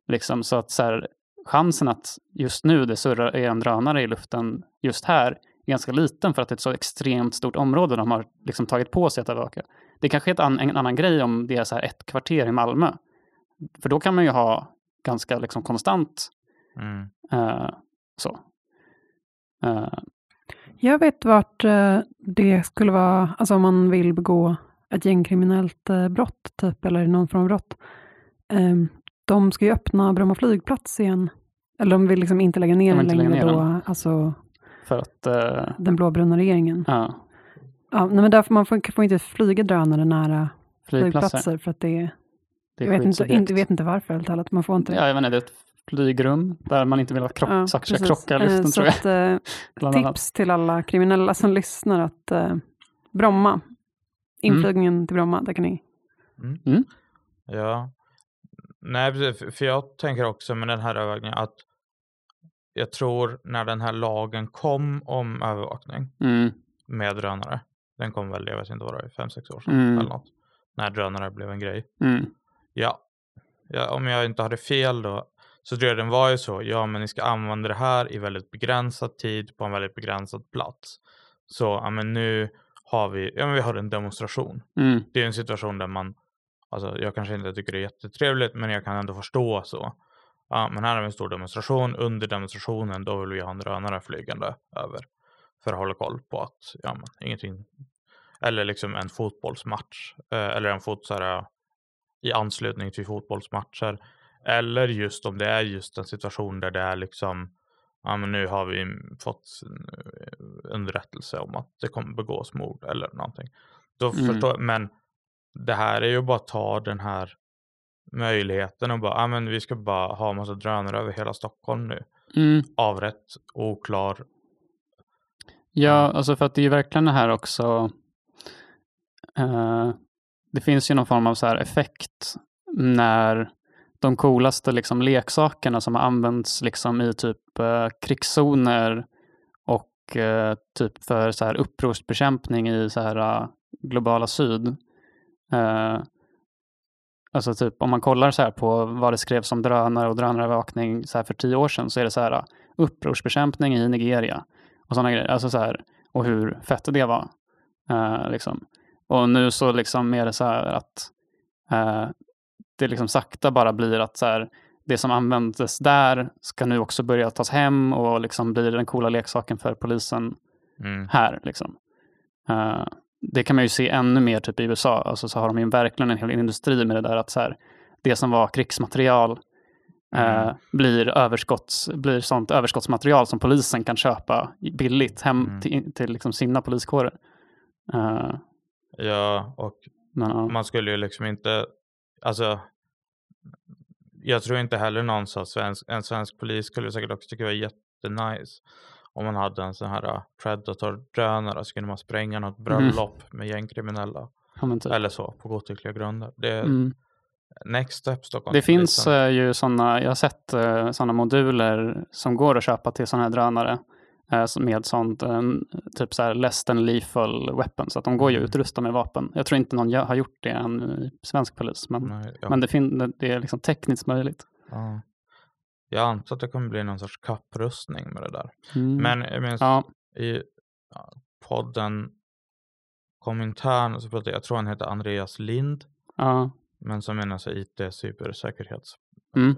Speaker 2: Liksom, så att så här, chansen att just nu det surrar är en drönare i luften just här ganska liten för att det är ett så extremt stort område de har liksom tagit på sig att övervaka. Det kanske är an, en annan grej om det är så här ett kvarter i Malmö. För då kan man ju ha ganska liksom konstant
Speaker 4: mm.
Speaker 2: uh, så. Uh.
Speaker 3: Jag vet vart uh, det skulle vara, alltså om man vill begå ett gängkriminellt brott, typ, eller någon form av brott. Um, de ska ju öppna Bromma flygplats igen. Eller de vill liksom inte lägga ner den längre ner då, den. alltså
Speaker 2: för att... Uh,
Speaker 3: den blåbruna regeringen?
Speaker 2: Ja.
Speaker 3: ja nej, men därför man får, får inte flyga drönare nära flygplatser för att det, det jag vet inte, inte, vet inte varför helt talat. Man får inte
Speaker 2: Ja, jag inte, det är ett flygrum där man inte vill att krock, ja, saker ska krocka i luften,
Speaker 3: eh,
Speaker 2: tror jag.
Speaker 3: Att, eh, (laughs) tips annat. till alla kriminella som lyssnar att eh, Bromma, inflygningen mm. till Bromma, där kan ni...
Speaker 4: Mm.
Speaker 2: Mm.
Speaker 4: Ja, nej för jag tänker också med den här övervägningen att jag tror när den här lagen kom om övervakning
Speaker 2: mm.
Speaker 4: med drönare. Den kom väl, jag vet inte vad det var, fem, sex år sedan
Speaker 2: mm.
Speaker 4: eller något. När drönare blev en grej.
Speaker 2: Mm.
Speaker 4: Ja. ja, om jag inte hade fel då så tror jag den var ju så. Ja, men ni ska använda det här i väldigt begränsad tid på en väldigt begränsad plats. Så ja, men nu har vi, ja, men vi har en demonstration.
Speaker 2: Mm.
Speaker 4: Det är en situation där man, alltså jag kanske inte tycker det är jättetrevligt, men jag kan ändå förstå så ja, men här har vi en stor demonstration. Under demonstrationen då vill vi ha en drönare flygande över för att hålla koll på att ja, men, ingenting eller liksom en fotbollsmatch eh, eller en fot, här, i anslutning till fotbollsmatcher eller just om det är just en situation där det är liksom ja, men nu har vi fått underrättelse om att det kommer begås mord eller någonting. Då mm. förstår, men det här är ju bara att ta den här möjligheten och bara, ja men vi ska bara ha massa drönare över hela Stockholm nu. Mm. Avrätt, oklar.
Speaker 2: Ja, alltså för att det är ju verkligen det här också. Uh, det finns ju någon form av så här effekt när de coolaste liksom leksakerna som har använts liksom i typ uh, krigszoner och uh, typ för så här upprorsbekämpning i så här globala syd. Alltså typ om man kollar så här på vad det skrevs om drönare och drönarövervakning så här för tio år sedan så är det så här upprorsbekämpning i Nigeria och sådana grejer. Alltså så här, och hur fett det var. Uh, liksom. Och nu så liksom är det så här att uh, det liksom sakta bara blir att så här, det som användes där ska nu också börja tas hem och liksom blir den coola leksaken för polisen mm. här. Liksom. Uh, det kan man ju se ännu mer typ i USA. Alltså så har de ju verkligen en hel industri med det där att så här, det som var krigsmaterial mm. eh, blir, överskotts, blir sånt överskottsmaterial som polisen kan köpa billigt hem mm. till, till liksom sina poliskårer.
Speaker 4: Uh, ja, och men, uh. man skulle ju liksom inte, alltså jag tror inte heller någon sa svensk, en svensk polis skulle säkert också tycka det var jättenice om man hade en sån här uh, Predator-drönare så kunde man spränga något mm. bröllop mm. med gängkriminella. Ja, typ. Eller så, på godtyckliga grunder. Det är mm. next step Stockholm.
Speaker 2: Det finns uh, ju sådana, jag har sett uh, sådana moduler som går att köpa till sådana här drönare med sånt, typ så här less than lethal weapon. Så att de går ju att mm. utrusta med vapen. Jag tror inte någon har gjort det än i svensk polis, men, Nej, ja. men det, det är liksom tekniskt möjligt. Ja.
Speaker 4: Jag antar att det kommer bli någon sorts kapprustning med det där. Mm. Men jag minns ja. i podden Komintern, så pratade, jag tror han heter Andreas Lind. Ja. Men som menar sig IT cybersäkerhets. Mm.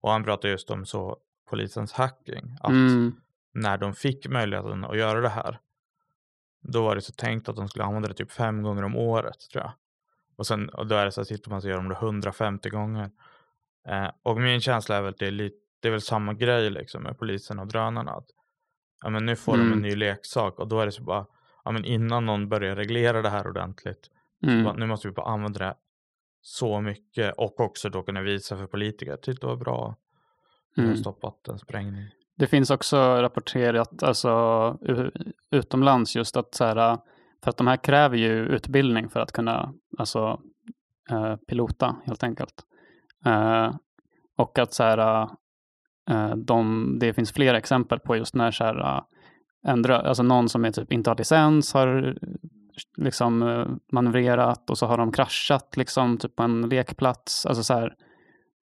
Speaker 4: Och han pratade just om så polisens hacking. Att mm. när de fick möjligheten att göra det här. Då var det så tänkt att de skulle använda det typ fem gånger om året tror jag. Och sen och då är det så att sitter man så gör de det 150 gånger. Eh, och min känsla är väl att det är, lite, det är väl samma grej liksom med polisen och drönarna. Att, ja, men nu får mm. de en mm. ny leksak och då är det så bara, ja, men innan någon börjar reglera det här ordentligt, mm. bara, nu måste vi bara använda det så mycket och också då kunna visa för politiker, tyckte det var bra. Mm. har stoppat en sprängning.
Speaker 2: Det finns också rapporterat alltså, utomlands just att så här, för att de här kräver ju utbildning för att kunna alltså, eh, pilota helt enkelt. Uh, och att så här, uh, de, det finns flera exempel på just när så här, ändra, alltså någon som är typ inte har licens har liksom manövrerat och så har de kraschat liksom typ på en lekplats. Alltså så här,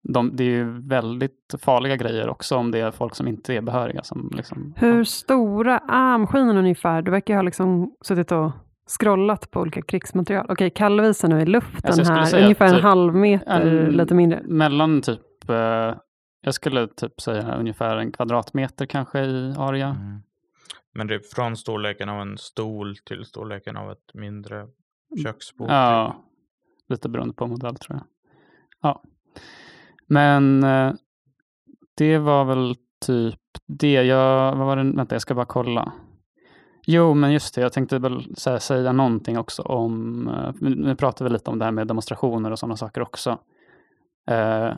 Speaker 2: de, det är ju väldigt farliga grejer också om det är folk som inte är behöriga. Som liksom,
Speaker 3: Hur stora är maskinen ungefär? Du verkar ha liksom suttit och scrollat på olika krigsmaterial. Okej, okay, nu i luften alltså här, ungefär en typ halv meter, en, lite mindre.
Speaker 2: Mellan typ, eh, jag skulle typ säga ungefär en kvadratmeter kanske i area. Mm.
Speaker 4: Men det är från storleken av en stol till storleken av ett mindre mm. köksbord?
Speaker 2: Ja, typ. lite beroende på modell tror jag. Ja. Men eh, det var väl typ det. Jag, vad var det? Vänta, jag ska bara kolla. Jo, men just det. Jag tänkte väl säga, säga någonting också om, eh, nu pratar vi lite om det här med demonstrationer och sådana saker också. Eh,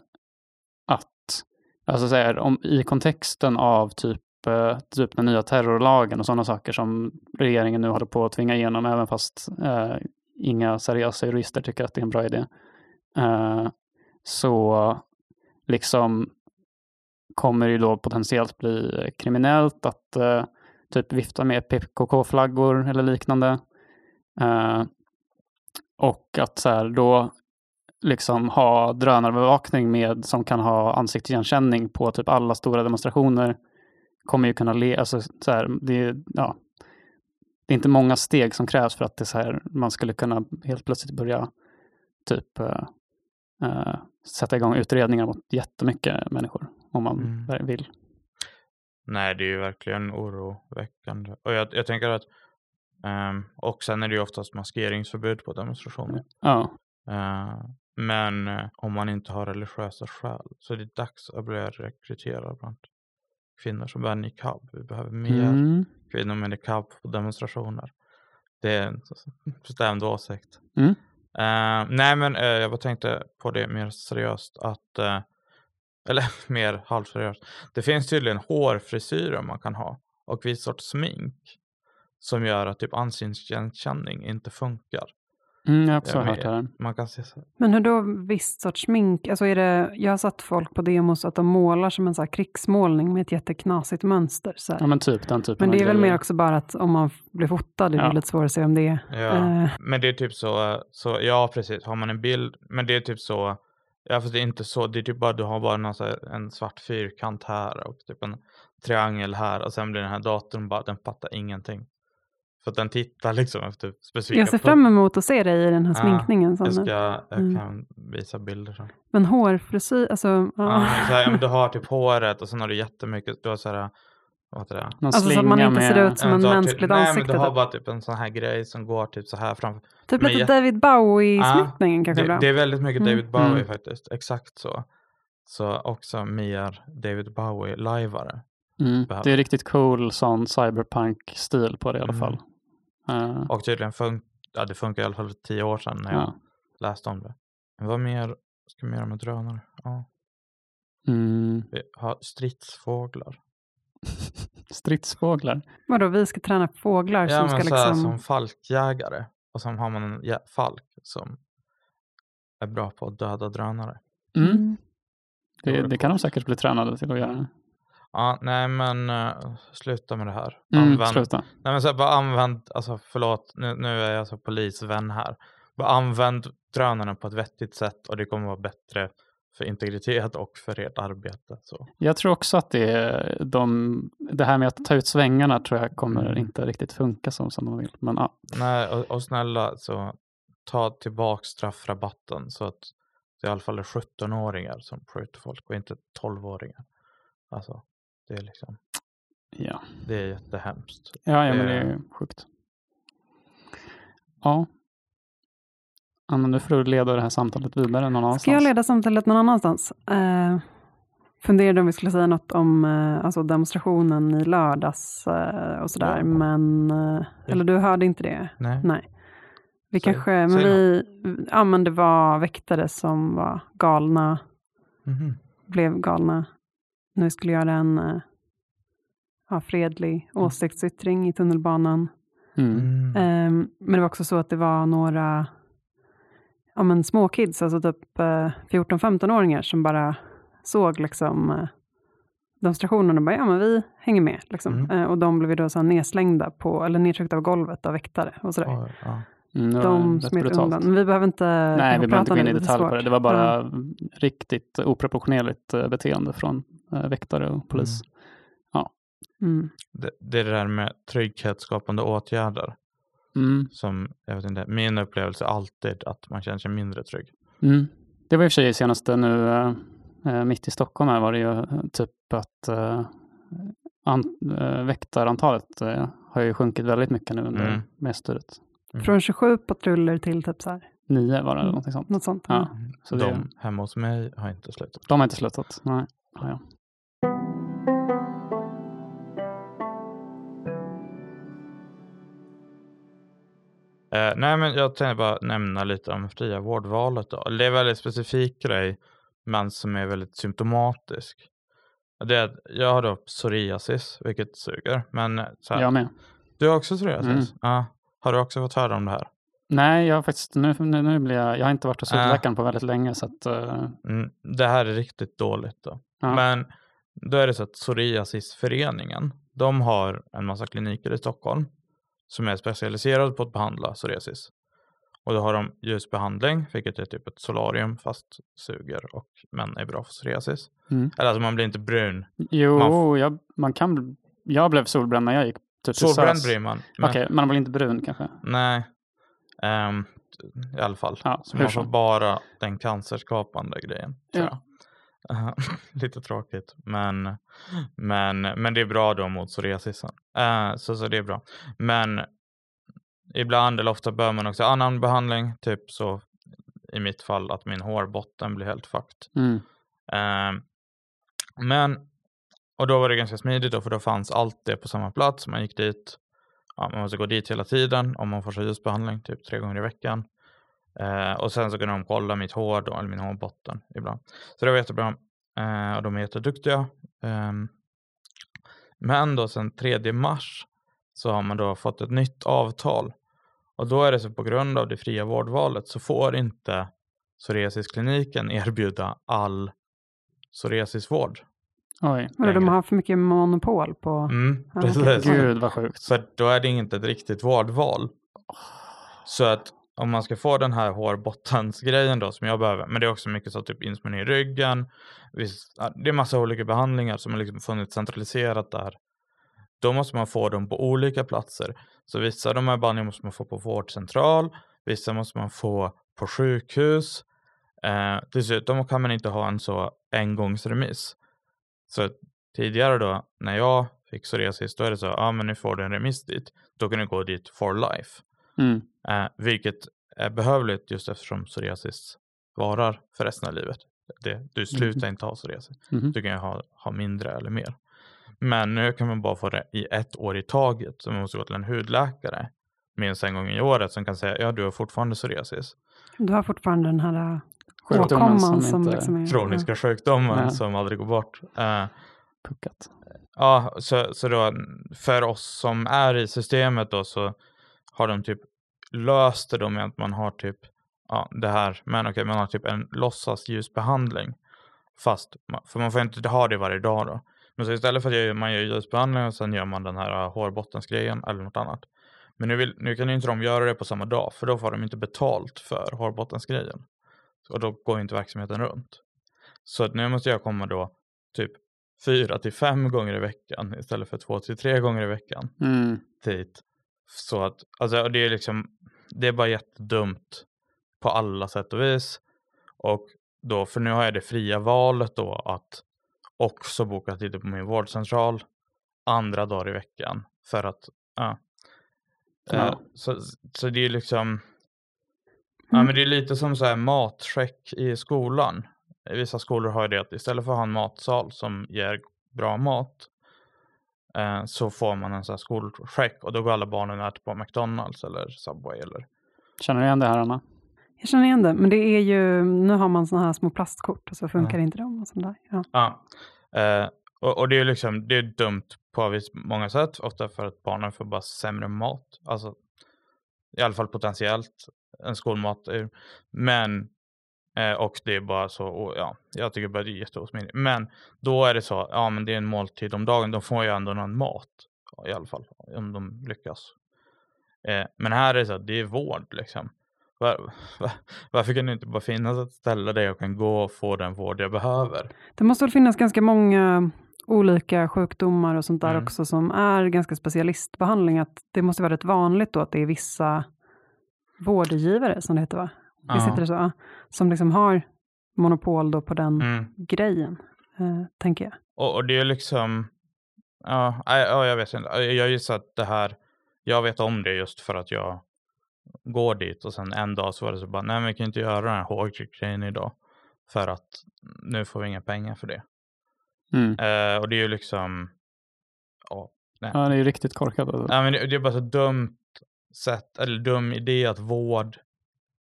Speaker 2: att, alltså så här, om, i kontexten av typ, eh, typ den nya terrorlagen och sådana saker som regeringen nu håller på att tvinga igenom, även fast eh, inga seriösa jurister tycker att det är en bra idé. Eh, så liksom kommer det ju då potentiellt bli kriminellt att eh, typ vifta med PKK-flaggor eller liknande. Uh, och att så här, då liksom ha drönarövervakning med som kan ha ansiktsigenkänning på typ alla stora demonstrationer kommer ju kunna le, alltså så här, det, ja, det är inte många steg som krävs för att det så här, man skulle kunna helt plötsligt börja typ uh, uh, sätta igång utredningar mot jättemycket människor. om man
Speaker 4: Mm.
Speaker 2: vill.
Speaker 4: Nej, det är ju verkligen oroväckande. Och jag, jag tänker att ehm, och sen är det ju oftast maskeringsförbud på demonstrationer.
Speaker 2: Ja,
Speaker 4: Eh, men eh, om man inte har religiösa skäl så är det dags att börja rekrytera bland kvinnor som bär niqab. Vi behöver mer
Speaker 2: mm.
Speaker 4: kvinnor med niqab på demonstrationer. Det är en bestämd åsikt.
Speaker 2: Mm.
Speaker 4: Eh, nej, men eh, jag bara tänkte på det mer seriöst att eller (laughs) mer halvseriöst. Det finns tydligen hårfrisyrer man kan ha och viss sorts smink som gör att typ ansiktesigenkänning inte funkar.
Speaker 2: Mm, jag har också
Speaker 4: Ja, men-
Speaker 2: hört det.
Speaker 4: Man kan se så.
Speaker 3: Men hur då visst sorts smink? Alltså är det, jag har sett folk på demos att de målar som en så här krigsmålning med ett jätteknasigt mönster. Så här.
Speaker 2: Ja, men typ den typen
Speaker 3: Men det är väl
Speaker 2: grejer.
Speaker 3: mer också bara att om man blir fotad, det är
Speaker 2: Ja.
Speaker 3: lite svårt att se om det är.
Speaker 4: Ja,
Speaker 3: Eh.
Speaker 4: men det är typ så, så, ja precis, har man en bild, men det är typ så, ja fast det är inte så, det är typ bara, du har bara någon, här, en svart fyrkant här och typ en triangel här och sen blir den här datorn bara, den fattar ingenting. För att den tittar liksom efter specifika
Speaker 3: Jag ser fram emot att se dig i den här
Speaker 4: Ja,
Speaker 3: sminkningen.
Speaker 4: Jag,
Speaker 3: Sanne.
Speaker 4: ska, jag
Speaker 3: Mm.
Speaker 4: kan visa bilder sen.
Speaker 3: Men hårfrisyr, alltså. Ja.
Speaker 4: Ja, så här, du har typ håret och sen har du jättemycket, du har så här, vad heter det?
Speaker 2: Någon
Speaker 3: Alltså så att man inte ser ut som en mänskligt
Speaker 4: typ, Nej men
Speaker 3: ansikte.
Speaker 4: du har
Speaker 3: typ.
Speaker 4: bara typ en sån här grej som går typ så här framför.
Speaker 3: Typ lite David Bowie-sminkningen kanske.
Speaker 4: Det, det är väldigt mycket
Speaker 3: Mm.
Speaker 4: David Bowie
Speaker 2: Mm.
Speaker 4: faktiskt, exakt så. Så också mer David Bowie-lajvare.
Speaker 2: Mm. Det är riktigt cool sån cyberpunk-stil på det i alla
Speaker 4: Mm.
Speaker 2: fall. Eh,
Speaker 4: Och tydligen fun- ja, det funkar i alla fall för tio år sedan när jag
Speaker 2: ja.
Speaker 4: läste om det. Men vad mer ska vi göra med drönare? Ja.
Speaker 2: mm.
Speaker 4: Vi har stridsfåglar. (laughs)
Speaker 2: Stridsfåglar.
Speaker 3: Vadå, vi ska träna fåglar
Speaker 4: Ja
Speaker 3: som
Speaker 4: men
Speaker 3: ska
Speaker 4: så här,
Speaker 3: liksom...
Speaker 4: som falkjägare. Och sen har man en jä- falk som är bra på att döda drönare.
Speaker 2: Mm.
Speaker 3: Mm.
Speaker 2: Det, det kan de säkert bli tränade till att göra.
Speaker 4: Ja, nej men uh, sluta med det här.
Speaker 2: Mm,
Speaker 4: Använd,
Speaker 2: sluta.
Speaker 4: nej men så här, bara använd, alltså förlåt, nu, nu är jag så polisvän här. Bara använd drönarna på ett vettigt sätt och det kommer vara bättre för integritet och för ert arbete. Så.
Speaker 2: Jag tror också att det, de, det här med att ta ut svängarna tror jag kommer
Speaker 4: Mm.
Speaker 2: inte riktigt funka som, som de vill. Men ja,
Speaker 4: Nej, och, och snälla så ta tillbaka straffrabatten så att det i alla fall är 17-åringar som skjuter folk och inte 12-åringar. Alltså, det är liksom,
Speaker 2: ja.
Speaker 4: det är jättehemskt.
Speaker 2: Ja, ja men det
Speaker 4: Det-
Speaker 2: är ju sjukt. Ja. Anna, nu får du leda det här samtalet vidare någon annanstans.
Speaker 3: Ska jag leda samtalet någon annanstans? Eh, funderade om vi skulle säga något om eh, alltså demonstrationen i lördags eh, och sådär,
Speaker 4: Ja.
Speaker 3: men... Eh, eller du hörde inte det?
Speaker 4: Nej.
Speaker 3: Nej. Vi
Speaker 4: Säg-
Speaker 3: kanske, men vi, ja men det var väktare som var galna,
Speaker 4: Mhm.
Speaker 3: blev galna när vi skulle göra en eh, ja, fredlig åsiktsyttring i tunnelbanan.
Speaker 2: Mm.
Speaker 4: Mm.
Speaker 3: Ehm, men det var också så att det var några ja, men små kids, alltså typ eh, 14-15-åringar som bara såg liksom eh, demonstrationen och bara, ja men vi hänger med. Liksom.
Speaker 4: Mm.
Speaker 3: Eh, och de blev då så här nedslängda på, eller nedtryckta av golvet av väktare och sådär.
Speaker 4: Oj, ja.
Speaker 2: Mm,
Speaker 3: de smet
Speaker 2: brutalt.
Speaker 3: undan. Men vi behöver inte
Speaker 2: Nej, vi behöver inte
Speaker 3: prata
Speaker 2: gå
Speaker 3: om
Speaker 2: in i
Speaker 3: det,
Speaker 2: detalj på det. Det var bara riktigt oproportionerligt eh, beteende från eh, väktare och polis.
Speaker 3: Mm.
Speaker 4: Det, det är det där med trygghetsskapande åtgärder
Speaker 2: Mm.
Speaker 4: som, jag vet inte, min upplevelse är alltid att man känner sig mindre trygg.
Speaker 2: Mm. Det var i och för sig senaste nu, eh, eh, mitt i Stockholm här var det ju eh, typ att eh, an, eh, väktarantalet eh, har ju sjunkit väldigt mycket nu under
Speaker 4: Mm.
Speaker 2: med styret.
Speaker 4: Mm.
Speaker 3: Från 27 patruller till typ så här,
Speaker 2: Nio var det, eller
Speaker 3: Mm.
Speaker 2: någonting sånt.
Speaker 3: något sånt.
Speaker 2: Ja. Så det,
Speaker 4: De hemma hos mig har inte slutat.
Speaker 2: de har inte slutat. Nej. Ja, ja.
Speaker 4: Eh, nej, men jag tänkte bara nämna lite om fria vårdvalet. Då. Det är en väldigt specifik grej, men som är väldigt symptomatisk. Det är att jag har då psoriasis, vilket suger. Men eh, så här,
Speaker 2: Jag med.
Speaker 4: du har också psoriasis?
Speaker 2: Mm.
Speaker 4: Ja. Har du också fått höra om det här?
Speaker 2: Nej, jag har faktiskt, nu, nu, nu blir jag, jag har inte varit hos
Speaker 4: Äh.
Speaker 2: hudläkaren på väldigt länge så att, eh,
Speaker 4: Mm, det här är riktigt dåligt då.
Speaker 2: ja.
Speaker 4: Men då är det så att Psoriasisföreningen, de har en massa kliniker i Stockholm som är specialiserade på att behandla psoriasis. Och då har de ljusbehandling, vilket är typ ett solarium fast suger och men är bra för psoriasis.
Speaker 2: Mm.
Speaker 4: Eller alltså man blir inte brun.
Speaker 2: Jo,
Speaker 4: man
Speaker 2: jag, man kan, jag blev solbränd när jag gick typ
Speaker 4: Solbränd blir man.
Speaker 2: Okej,
Speaker 4: Men,
Speaker 2: man blir inte brun kanske?
Speaker 4: Nej. Ehm, I alla fall.
Speaker 2: Ja,
Speaker 4: så man får bara den cancerskapande grejen.
Speaker 2: Ja. (laughs)
Speaker 4: Lite tråkigt, men, men, men det är bra då mot psoriasisen. Eh, så, så det är bra. Men ibland eller ofta bör man också annan behandling, typ så i mitt fall att min hårbotten blir helt fucked.
Speaker 2: Mm.
Speaker 4: Eh, men, och då var det ganska smidigt då, för då fanns allt det på samma plats. Man gick dit, ja, man måste gå dit hela tiden om man får så ljusbehandling, typ tre gånger i veckan. Eh, och sen så kunde de kolla mitt hår då, eller min hårbotten ibland. Så det var jättebra. Eh, och de är jätteduktiga. Eh, men då sen 3 mars så har man då fått ett nytt avtal. Och då är det så på grund av det fria vårdvalet så får inte psoriasiskliniken (laughs) erbjuda all psoriasisvård.
Speaker 2: Oj.
Speaker 3: Vadå, de har för mycket monopol på...
Speaker 4: Mm, precis.
Speaker 2: Gud vad sjukt.
Speaker 4: Så då är det inte ett riktigt vårdval. Så att om man ska få den här hårbottensgrejen då som jag behöver, men det är också mycket så typ insmörjning i ryggen. Visst, det är massa olika behandlingar som har liksom funnits centraliserat där. Då måste man få dem på olika platser. Så vissa av de här behandlingarna måste man få på vårdcentral, vissa måste man få på sjukhus. Eh, dessutom kan man inte ha en så engångsremiss. Så tidigare då, när jag fick psoriasis, då är det så, ja ah, men nu får du en remiss dit. Då kan du gå dit for life.
Speaker 2: Mm.
Speaker 4: Eh, vilket är behövligt just eftersom psoriasis varar för resten av livet. Det, du slutar inte ha psoriasis.
Speaker 2: Mhm.
Speaker 4: Du kan ju ha, ha mindre eller mer. Men nu kan man bara få det i ett år i taget. Så man måste gå till en hudläkare minst en gång i året som kan säga, ja du har fortfarande psoriasis.
Speaker 3: Du har fortfarande den här äh,
Speaker 2: Sjukdomen
Speaker 3: åkomman
Speaker 2: som
Speaker 3: som,
Speaker 2: inte-
Speaker 3: liksom är...
Speaker 4: Kroniska sjukdomar
Speaker 2: Ja.
Speaker 4: som aldrig går bort. Eh,
Speaker 2: Puckat.
Speaker 4: Ja, så, så då för oss som är i systemet då så har de typ löst det med att man har typ ja, det här, men okej, man har typ en låtsasljusbehandling. Fast, ma- för man får inte ha det varje dag då. Men så istället för att man gör ljusbehandling och sen gör man den här uh, hårbottensgrejen eller något annat. Men nu, vill, nu kan ju inte de göra det på samma dag för då får de inte betalt för hårbottensgrejen. Och då går inte verksamheten runt. Så att nu måste jag komma då typ fyra till fem gånger i veckan istället för två till tre gånger i veckan
Speaker 2: Mm.
Speaker 4: dit. Så att, alltså det är liksom, det är bara jättedumt på alla sätt och vis. Och då, för nu har jag det fria valet då att också boka tid på min vårdcentral andra dagar i veckan. För att, ja.
Speaker 2: Ja.
Speaker 4: Eh, så, så det är liksom, ja men det är lite som så här matcheck i skolan. Vissa skolor har det att istället för att ha en matsal som ger bra mat eh, så får man en sån här skolcheck och då går alla barnen och äter på McDonalds eller Subway eller
Speaker 2: Känner du igen det här Anna?
Speaker 3: Jag känner igen det, men det är ju, nu har man sådana här små plastkort och så funkar
Speaker 4: Ja.
Speaker 3: inte de och sånt där. Ja.
Speaker 4: Ja. Eh, och, och det är liksom, det är dumt på många sätt. Ofta för att barnen får bara sämre mat. Alltså, i alla fall potentiellt en skolmat. Men, eh, och det är bara så, och, ja, jag tycker bara det är jätteosmidigt. Men då är det så, ja men det är en måltid om dagen. De får ju ändå någon mat. I alla fall, om de lyckas. Eh, men här är det så, att det är vård liksom. Var, var, varför kan det inte bara finnas ett ställe där jag kan gå och få den vård jag behöver?
Speaker 3: Det måste väl finnas ganska många olika sjukdomar och sånt där
Speaker 4: Mm.
Speaker 3: också som är ganska specialistbehandling. Att det måste vara rätt vanligt då att det är vissa vårdgivare, som det heter va? Det så? Ja. Som liksom har monopol då på den
Speaker 4: Mm.
Speaker 3: grejen, eh, tänker jag.
Speaker 4: Och, och det är liksom, ja, nej, ja, jag vet inte. Jag gissar att det här, jag vet om det just för att jag går dit och sen en dag så var det så bara, nej men vi kan inte göra den här hårgrejen idag. För att nu får vi inga pengar för det.
Speaker 2: Mm.
Speaker 4: Eh, och det är ju liksom, ja, nej.
Speaker 2: Ja, det är ju riktigt korkat. Alltså.
Speaker 4: nej men det, det är bara så dumt sätt, eller dum idé att vård,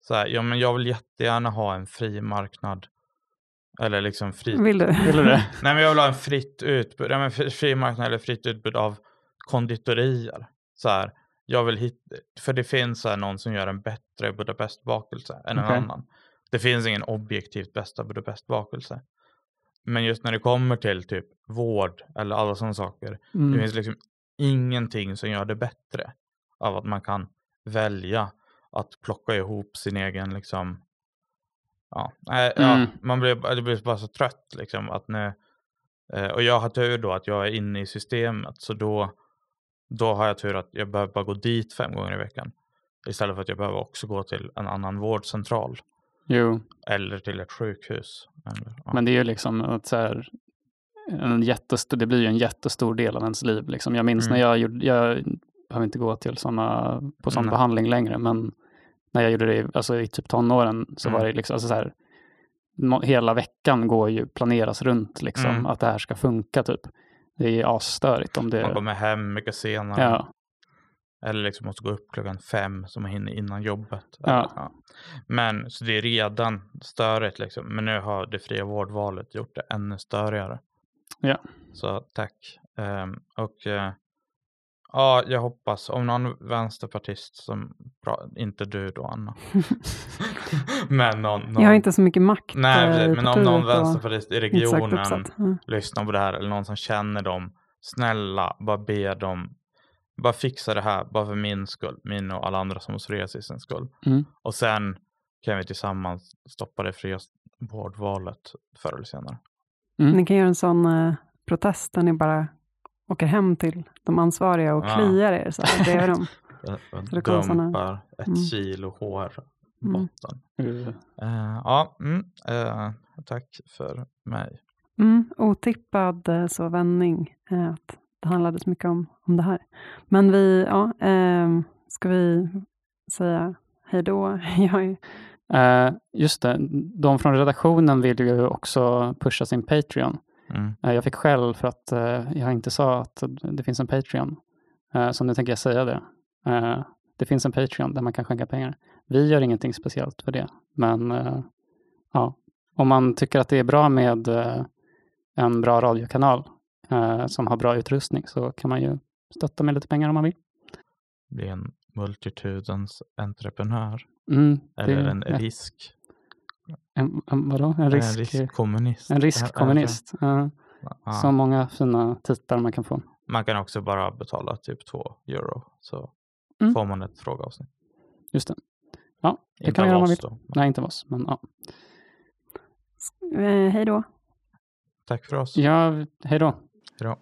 Speaker 4: så här, ja men jag vill jättegärna ha en fri marknad. Eller liksom fri, (laughs)
Speaker 3: Vill du?
Speaker 2: Vill du det? (laughs)
Speaker 4: Nej, men jag vill ha en fritt utbud, ja, men fri- marknad eller fritt utbud av konditorier. Så här, jag vill hitta, för det finns så här någon som gör en bättre Budapestbakelse än en
Speaker 2: Okej.
Speaker 4: annan. Det finns ingen objektivt bästa Budapestbakelse. Men just när det kommer till typ vård eller alla sådana saker, det
Speaker 2: Mm.
Speaker 4: finns liksom ingenting som gör det bättre av att man kan välja att plocka ihop sin egen liksom ja, ja
Speaker 2: Mm.
Speaker 4: man blir, det blir bara så trött liksom att nu eh, och jag har tur då att jag är inne i systemet så då då har jag tur att jag behöver bara gå dit fem gånger i veckan istället för att jag behöver också gå till en annan vårdcentral
Speaker 2: Jo,
Speaker 4: Eller till ett sjukhus. Eller, ja.
Speaker 2: men det är ju liksom att så här, en jättestor, det blir ju en jättestor del av ens liv. Liksom. Jag minns
Speaker 4: Mm.
Speaker 2: när jag gjorde, jag behöver inte gå till såna, på sån
Speaker 4: Nej.
Speaker 2: behandling längre, men när jag gjorde det alltså, i typ tonåren så
Speaker 4: Mm.
Speaker 2: var det liksom, alltså, så här, hela veckan går ju planeras runt liksom,
Speaker 4: Mm.
Speaker 2: att det här ska funka typ. Det är asstörigt om
Speaker 4: Man
Speaker 2: det...
Speaker 4: kommer hem mycket senare.
Speaker 2: Ja,
Speaker 4: Eller liksom måste gå upp klockan fem så man hinner innan jobbet.
Speaker 2: Ja.
Speaker 4: Ja. Men så det är redan störigt liksom. Men nu har det fria vårdvalet gjort det ännu störigare.
Speaker 2: Ja.
Speaker 4: Så tack. Ehm, och eh, ja, jag hoppas om någon vänsterpartist som, bra, inte du då Anna. (laughs) men någon, någon
Speaker 3: Jag har inte så mycket makt
Speaker 4: Nej,
Speaker 3: eh,
Speaker 4: precis, men om någon vänsterpartist i regionen.
Speaker 3: Ja.
Speaker 4: lyssnar på det här eller någon som känner dem, snälla, bara be dem, bara fixa det här, bara för min skull, min och alla andra som har psoriasisens skull.
Speaker 2: Mm.
Speaker 4: Och sen kan vi tillsammans stoppa det fria vårdvalet förr eller senare.
Speaker 2: Mm.
Speaker 3: Ni kan göra en sån eh, protest där ni bara åker hem till de ansvariga och
Speaker 4: Ja.
Speaker 3: kliar er så här bredvid dem.
Speaker 4: Och
Speaker 3: det kommer såna-
Speaker 4: dumpar ett
Speaker 3: Mm.
Speaker 4: kilo hår i
Speaker 3: Mm.
Speaker 4: botten.
Speaker 2: Uh,
Speaker 4: Eh, ja, mm, eh, tack för mig.
Speaker 3: Mm, otippad eh, så vändning, att det handlade så mycket om, om det här. Men vi, ja, ehm, ska vi säga hej då? (laughs) Jag är,
Speaker 2: just det, de från redaktionen vill ju också pusha sin Patreon.
Speaker 4: Mm.
Speaker 2: Eh, jag fick skäll för att eh, jag inte sa att det finns en Patreon. Eh, så nu tänker jag säga det. Det finns en Patreon där man kan skänka pengar. Vi gör ingenting speciellt för det, men ja, om man tycker att det är bra med en bra radiokanal som har bra utrustning så kan man ju stötta med lite pengar om man vill.
Speaker 4: Bli en multitudens entreprenör.
Speaker 2: Mm, det
Speaker 4: Eller
Speaker 2: är
Speaker 4: en risk.
Speaker 2: En, en, vadå? En risk,
Speaker 4: En riskkommunist.
Speaker 2: en riskkommunist. Ja,
Speaker 4: Ja.
Speaker 2: Så många fina titlar man kan få.
Speaker 4: Man kan också bara betala typ två euro så
Speaker 2: Mm.
Speaker 4: får man ett frågeavsnitt.
Speaker 2: Just det. Ja, det
Speaker 4: Inte
Speaker 2: kan man göra om man vill.
Speaker 4: då.
Speaker 2: Nej, inte av oss, men ja.
Speaker 3: eh, hej då.
Speaker 4: Tack för oss.
Speaker 2: Ja, hej då.
Speaker 4: Hejdå.